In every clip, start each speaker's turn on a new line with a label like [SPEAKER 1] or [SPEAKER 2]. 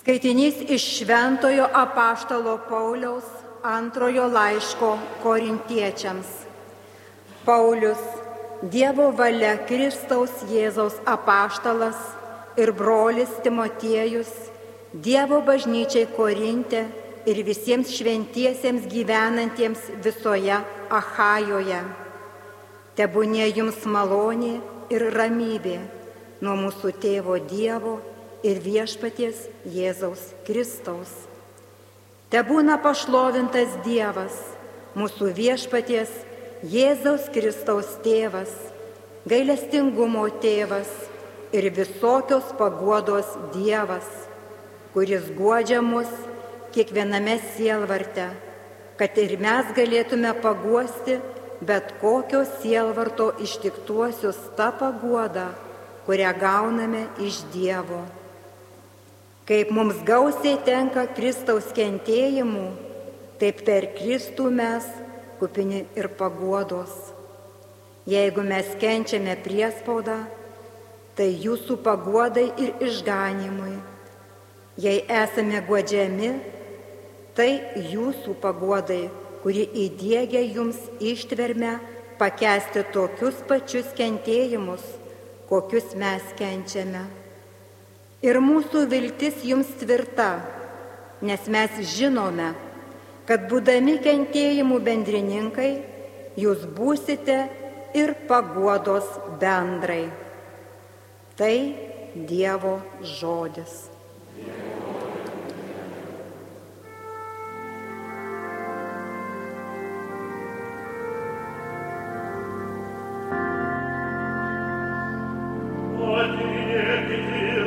[SPEAKER 1] Skaitinys iš Šventojo apaštalo Pauliaus antrojo laiško korintiečiams. Paulius, Dievo valia Kristaus Jėzaus apaštalas ir brolis Timotiejus, Dievo bažnyčiai Korinte ir visiems šventiesiems gyvenantiems visoje Ahajoje. Tebūnė jums malonė ir ramybė nuo mūsų tėvo Dievo ir viešpaties Jėzaus Kristaus. Te būna pašlovintas Dievas, mūsų viešpaties Jėzaus Kristaus tėvas, gailestingumo tėvas ir visokios paguodos Dievas, kuris guodžia mus kiekviename sielvarte, kad ir mes galėtume paguosti bet kokio sielvarto ištiktuosius tą paguodą, kurią gauname iš Dievo. Kaip mums gausiai tenka Kristaus kentėjimų, taip per Kristų mes kupini ir paguodos. Jeigu mes kenčiame priespaudą, tai jūsų paguodai ir išganimui. Jei esame godžiami, tai jūsų paguodai, kuri įdėgia jums ištvermę pakesti tokius pačius kentėjimus, kokius mes kenčiame. Ir mūsų viltis jums tvirta, nes mes žinome, kad būdami kentėjimų bendrininkai, jūs būsite ir paguodos bendrai. Tai Dievo žodis.
[SPEAKER 2] viešpats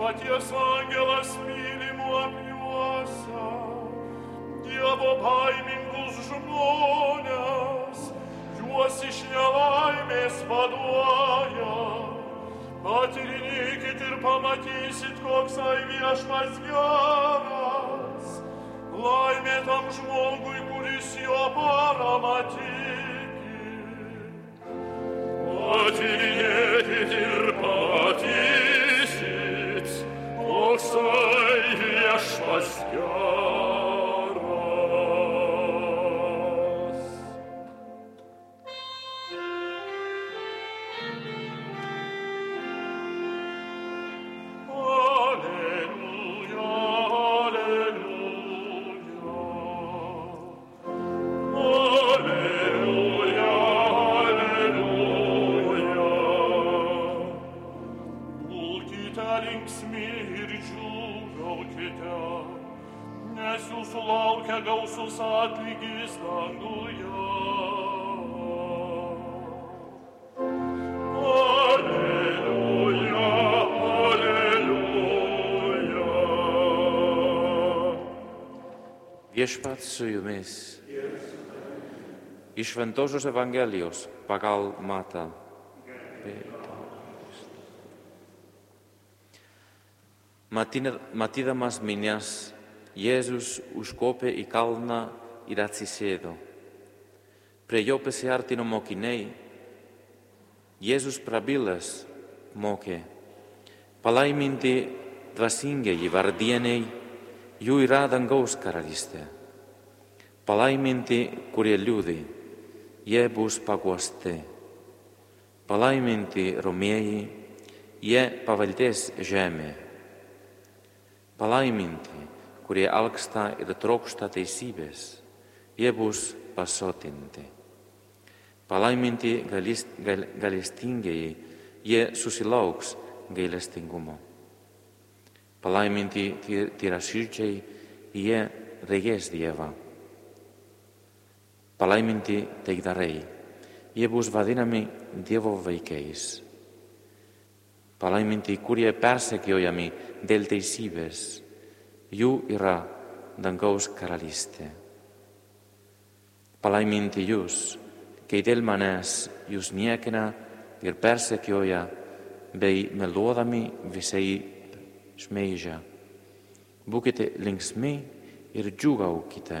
[SPEAKER 2] Viešpaties angelas mylimų apjuosia, Dievo baimingus žmonės juos iš nelaimės vaduoja. Patyrinėkit ir pamatysit, koks ai viešpas geras. Laimė tam žmogui, kuris jo paramą tiki. Patyrinėkit
[SPEAKER 3] Viešpats su jumis. Iš Šventosios Evangelijos pagal Matą. Matina- Matydamas minias, Jėzus užkopė į kalną ir atsisėdo. Prie jo pasiartino mokiniai. Jėzus prabilęs mokė. Palaiminti dvasingieji vardieniai, jų yra dangaus karalystė. Palaiminti, kurie liūdai, jie bus paguosti. Palaiminti romieji, jie paveldės žemę. Palaiminti, kurie alksta ir trokšta teisybės, jie bus pasotinti. Palaiminti galestingieji, jie susilauks gailestingumo. Palaiminti ty- tyraširdžiai, jie regės Dievą. Palaiminti taikdarai, jie bus vadinami Dievo vaikais. Palaiminti, kurie persekiojami dėl teisybės, jų yra dangaus karalystė. Palaiminti jūs, kai dėl manęs jūs niekina ir persekioja, bei meluodami visai šmeižia. Būkite linksmi ir džiugaukite,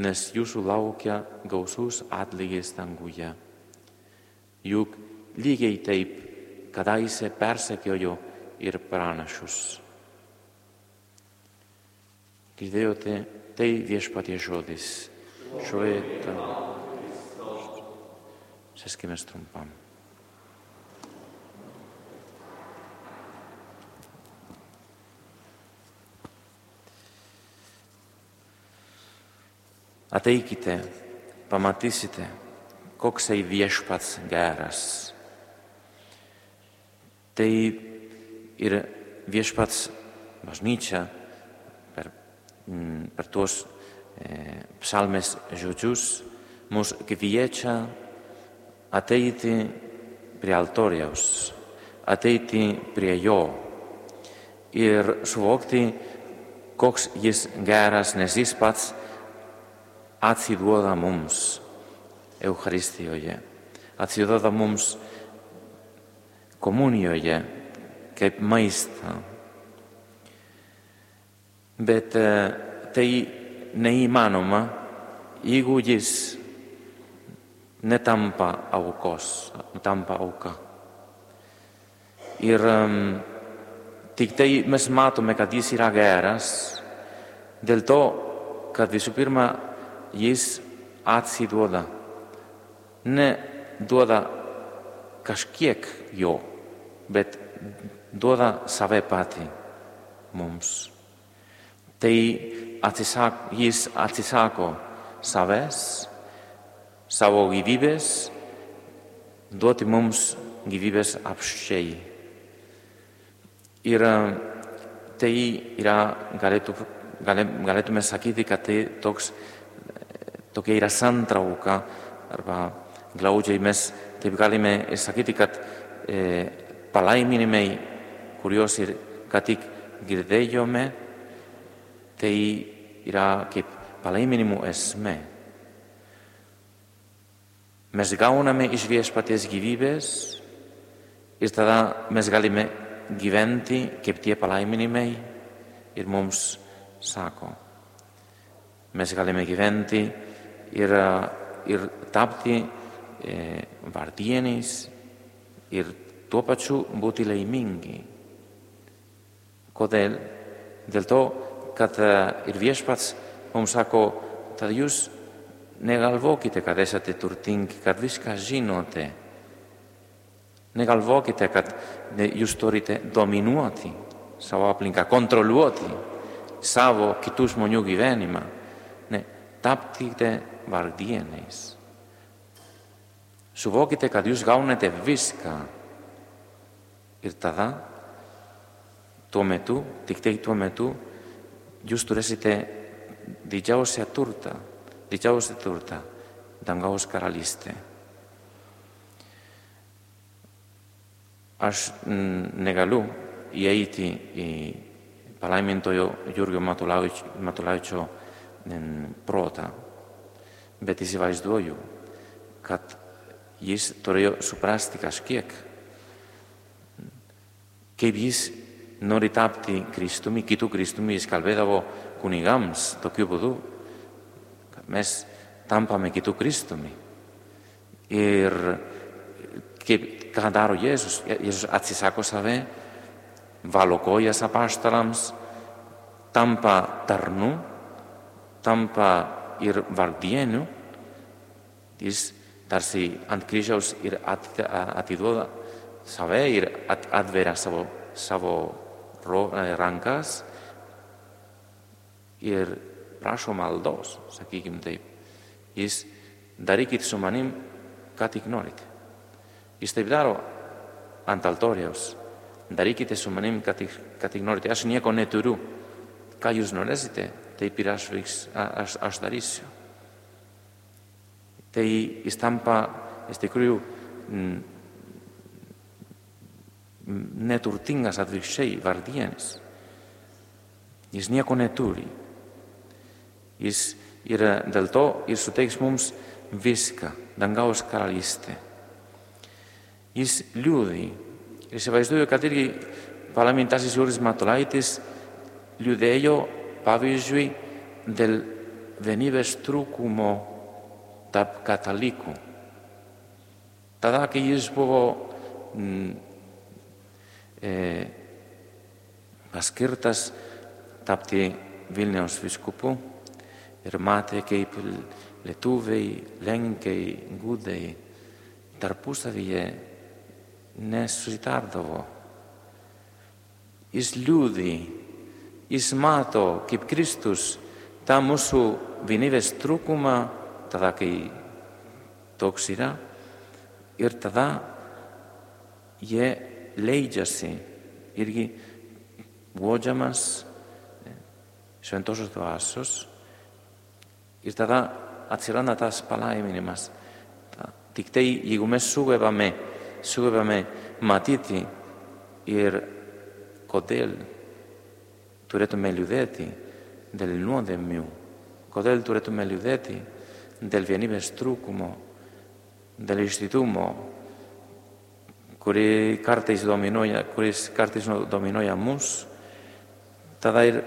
[SPEAKER 3] nes jūsų laukia gausus atlygis danguje. Juk lygiai taip kadaise persekiojo ir pranašus. Girdėjote, tai viešpatie žodis. Šlovė tau. Sėskime trumpam. Ateikite, pamatysite, koksai viešpats geras. Tai ir viešpats bažnyčia per, mm, per tuos e, psalmės žodžius mus kviečia ateiti prie altoriaus, ateiti prie jo ir suvokti, koks jis geras, nes jis pats atsiduoda mums Eucharistijoje, atsiduoda mums komunijoje kaip maistą. Bet e, tai neįmanoma, jeigu jis netampa aukos, tampa auka. Ir um, tik tai mes matome, kad jis yra geras, dėl to, kad visų pirma jis atsiduoda, ne duoda kažkiek jo, bet duoda save patį mums. Tai atsisak, jis atsisako savęs, savo gyvybės, duoti mums gyvybės apščiai. Ir tai yra, galėtų, galė, galėtume sakyti, kad tai toks, tokia yra santrauka, arba glaudžiai mes taip galime sakyti, kad e, palaiminimai, kuriuos ir ką tik girdėjome, tai yra kaip palaiminimų esmė. Mes gauname iš viešpaties gyvybės ir tada mes galime gyventi kaip tie palaiminimai ir mums sako. Mes galime gyventi ir, ir tapti e, vardieniais ir tuo pačiu būti laimingi. Kodėl? Dėl to, kad e, ir viešpats mums sako, tad jūs negalvokite, kad esate turtingi, kad viską žinote. Negalvokite, kad jūs turite dominuoti savo aplinką, kontroliuoti savo kitų žmonių gyvenimą. Ne, tapkite vardieniais. Suvokite, kad jūs gaunate viską. Ir tada tuo metu, tik tai tuo metu, jūs turėsite didžiausią turtą, didžiausią turtą, dangaus karalystę. Aš negaliu įeiti į palaimintojo Jurgio Matulaičio protą, bet įsivaizduoju, kad jis turėjo suprasti kažkiek, kaip jis nori tapti Kristumi, kitų Kristumi, jis kalbėdavo kunigams tokiu būdu, kad mes tampame kitų Kristumi. Ir kaip, ką daro Jėzus? Jėzus atsisako save, valo kojas apaštalams, tampa ir vargdieniu, jis tarsi ant kryžiaus ir atiduoda save ir atveria savo, savo rankas ir prašo maldos, sakykim taip. Jis darykit su manim, ką tik norit. Jis taip daro ant altoriaus. Darykite su manim, ką tik, ką tik norite. Aš nieko neturiu. Ką jūs norėsite, taip ir aš, veiks, aš, aš darysiu. Tai jis tampa iš tikrųjų neturtingas atvirkščiai, vardienis. Jis nieko neturi. Jis yra dėl to ir suteiks mums viską, dangaus karalystę. Jis liūdai. Ir įsivaizduoju, kad irgi parlamentasis Juris Matulaitis liūdėjo, pavyzdžiui, dėl vienybės trūkumo tarp katalikų. Tada, kai jis buvo mm, e, paskirtas tapti Vilniaus viskupu ir matė, kaip lietuviai, lenkiai, gudai tarpusavyje nesusitardavo. Jis liūdį, εις μάτω κυπ Χριστούς τα μουσου βινίβες τρούκουμα τα δά και το ξηρά ήρ τα δά γε λέιτζασι ήρ γι γουότζα μας ε, σου εν τόσος το άσος ήρ τα δά ατσιρά να τα σπαλά μας. Τικτέι γιγουμέ σου γεβαμέ σου ματίτι ήρ κοντέλ turėtume liūdėti dėl nuodėmių, kodėl turėtume liūdėti dėl vienybės trūkumo, dėl išdidumo, kuri kartais dominuoja, kuris kartais dominuoja mus, tada ir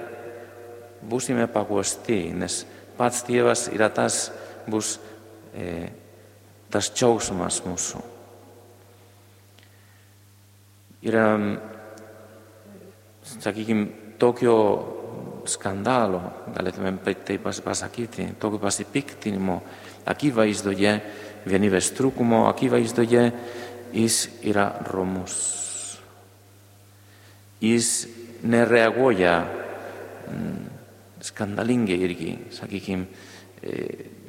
[SPEAKER 3] būsime paguosti, nes pats Dievas yra tas, bus e, tas džiaugsmas mūsų. Yra, sakykime, tokio skandalo, galėtume taip pasakyti, tokio pasipiktinimo akivaizdoje, vienybės trūkumo akivaizdoje, jis yra romus. Jis nereaguoja skandalingai irgi, sakykime,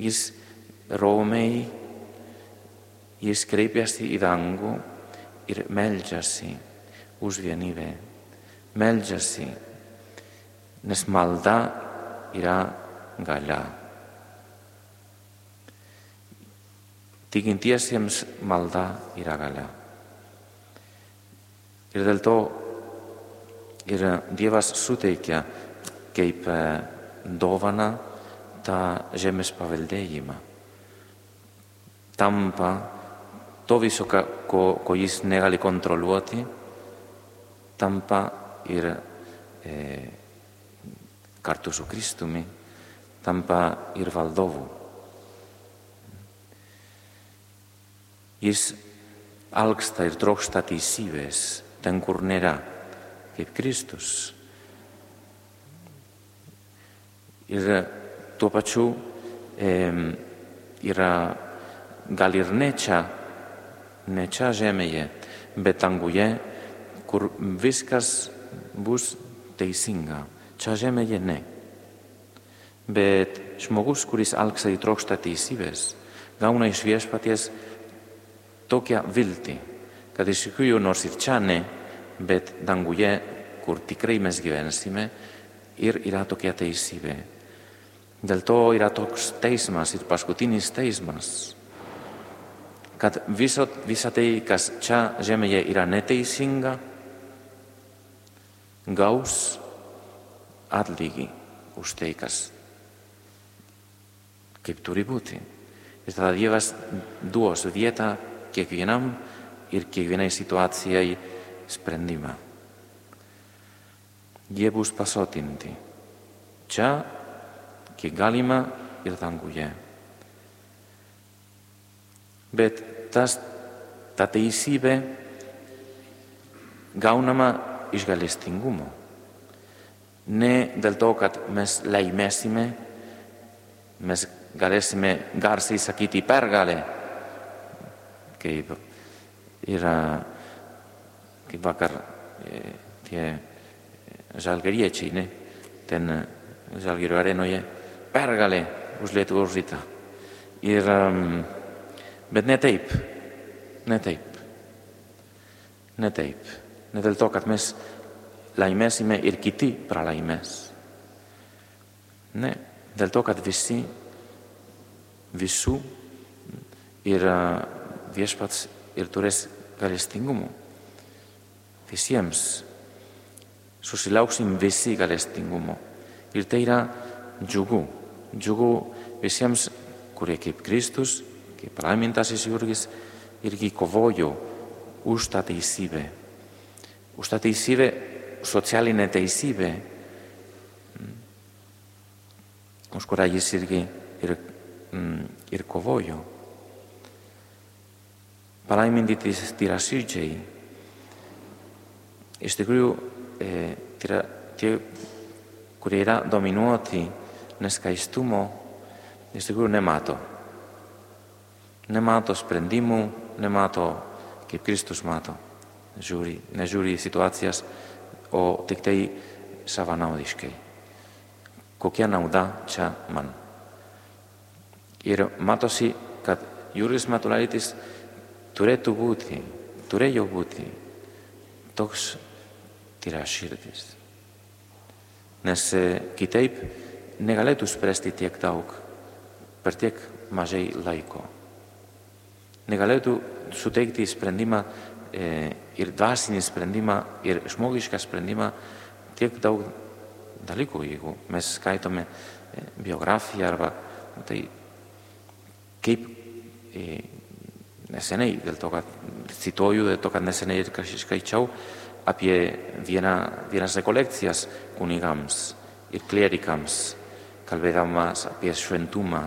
[SPEAKER 3] jis romiai, jis kreipiasi į dangų ir meldžiasi už vienybę. Meldžiasi, nes malda yra galia. Tikintiesiems malda yra galia. Ir dėl to ir Dievas suteikia kaip dovana tą žemės paveldėjimą. Tampa to viso, ko, ko jis negali kontroliuoti, tampa ir e, kartu su Kristumi, tampa ir valdovu. Jis alksta ir trokšta teisybės ten, kur nėra, kaip Kristus. Ir tuo pačiu e, yra gal ir ne čia ne čia žemėje, bet danguje, kur viskas bus teisinga. Čia žemėje ne. Bet žmogus, kuris alksa į trokštą teisybės, gauna iš viešpaties tokią viltį, kad iš tikrųjų nors ir čia ne, bet danguje, kur tikrai mes gyvensime ir yra tokia teisybė. Dėl to yra toks teismas ir paskutinis teismas, kad viso, visa tai, kas čia žemėje yra neteisinga, gaus atlygį už tai, kas kaip turi būti. Ir tada Dievas duos vietą kiekvienam ir kiekvienai situacijai sprendimą. Jie bus pasotinti. Čia, kiek galima, ir danguje. Bet tas, ta teisybė gaunama iš galestingumo. Ne dėl to, kad mes laimėsime, mes galėsime garsiai sakyti pergalę, kaip yra, kaip vakar e, tie žalgeriečiai, ne? ten žalgerio arenoje, pergalė už Lietuvos rytą. Ir, um, bet ne taip, ne taip, ne taip, ne dėl to, kad mes laimėsime ir kiti pralaimės. Ne, dėl to, kad visi, visų yra viešpats ir turės galestingumo. Visiems susilauksim visi galestingumo. Ir tai yra džiugu. Džiugu visiems, kurie kaip Kristus, kaip palaimintasis Jurgis, irgi kovojo už tą teisybę. Už tą teisybę, σοτσιάλι νετεϊσίβε. Ο σκουραγή σύργη ηρκοβόγιο. Παράμεντη της τυρασίτζε. Ιστιγρού ε, και κουριερά δομινούωτη νε σκαϊστούμο. Ιστιγρού νεμάτο. Νεμάτο σπρεντίμου, νεμάτο και Κρίστος μάτο. Ζούρι, νε ζούρι, σιτουάτσιας. O tik tai savanaudiškai. Kokia nauda čia man. Ir matosi, kad Jurijus Matulaitis turėtų būti, turėjo būti toks tyraširdis. Nes kitaip negalėtų spręsti tiek daug per tiek mažai laiko. Negalėtų suteikti sprendimą ir dvasinį sprendimą, ir žmogišką sprendimą tiek daug dalykų, jeigu mes skaitome e, biografiją arba tai kaip e, neseniai, dėl to, kad cituoju, dėl to, kad neseniai ir skaičiau apie vieną, vienas rekolekcijas kunigams ir klierikams, kalbėdamas apie šventumą,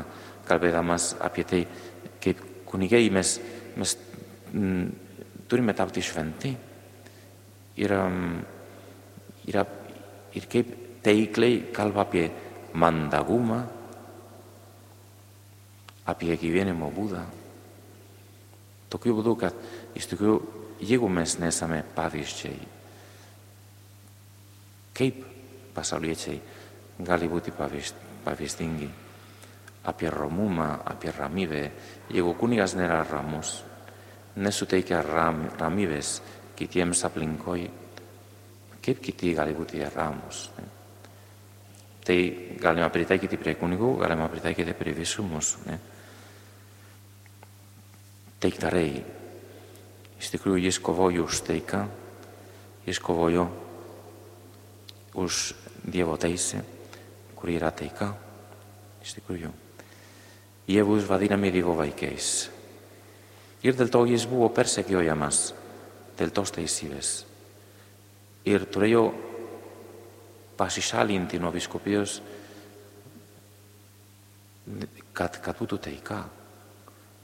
[SPEAKER 3] kalbėdamas apie tai, kaip kunigai mes, mes m, mm, turime tapti šventi. Ir, ir, ir kaip taikliai kalba apie mandagumą, apie gyvenimo būdą. Tokiu būdu, kad iš tikrųjų, jeigu mes nesame pavyzdžiai, kaip pasauliečiai gali būti pavyzdingi? Apie romumą, apie ramybę, jeigu kunigas nėra ramus, nesuteikia ram, ramybės kitiems aplinkoj, kaip kiti gali būti ramus. Ne? Tai galima pritaikyti prie kunigų, galima pritaikyti prie visų mūsų. Ne? taikdariai. Iš tikrųjų, jis kovojo už taiką, jis kovojo už Dievo teisę, kuri yra taika. Iš tikrųjų, jie bus vadinami Dievo vaikais. Ir dėl to jis buvo persekiojamas dėl tos teisybės. Ir turėjo pasišalinti nuo viskupijos, kad, kad būtų taika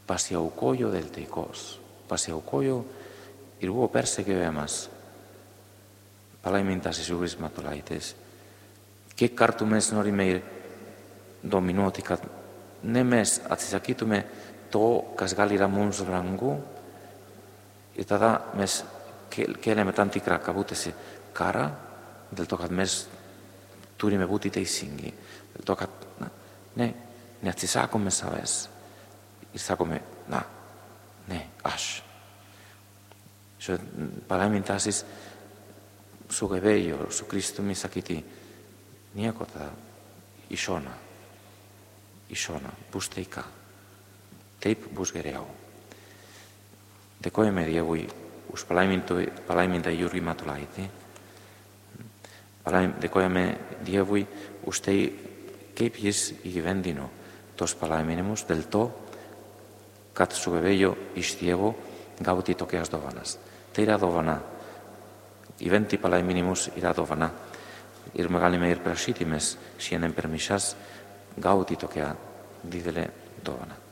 [SPEAKER 3] pasiaukojo dėl taikos, pasiaukojo ir buvo persekiojamas. Palaimintasis Juris Matulaitis. Kiek kartų mes norime ir dominuoti, kad ne mes atsisakytume to, kas gali yra mums brangu, ir tada mes keliame tam tikrą kabutėsi karą, dėl to, kad mes turime būti teisingi, dėl to, kad na, ne, neatsisakome savęs ir sakome, na, ne, aš. Šo palaimintasis sugebėjo su Kristumi sakyti, nieko tada į šoną, į šoną, bus taika. Taip bus geriau. Dėkojame Dievui už palaimintą Jurgį Matulaitį. Dėkojame Dievui už tai, kaip jis įgyvendino tos palaiminimus, dėl to, kad sugebėjo iš Dievo gauti tokias dovanas. Tai yra dovana. Įventi palaiminimus yra dovana. Ir galime ir prašyti mes šiandien per mišas gauti tokią didelę dovaną.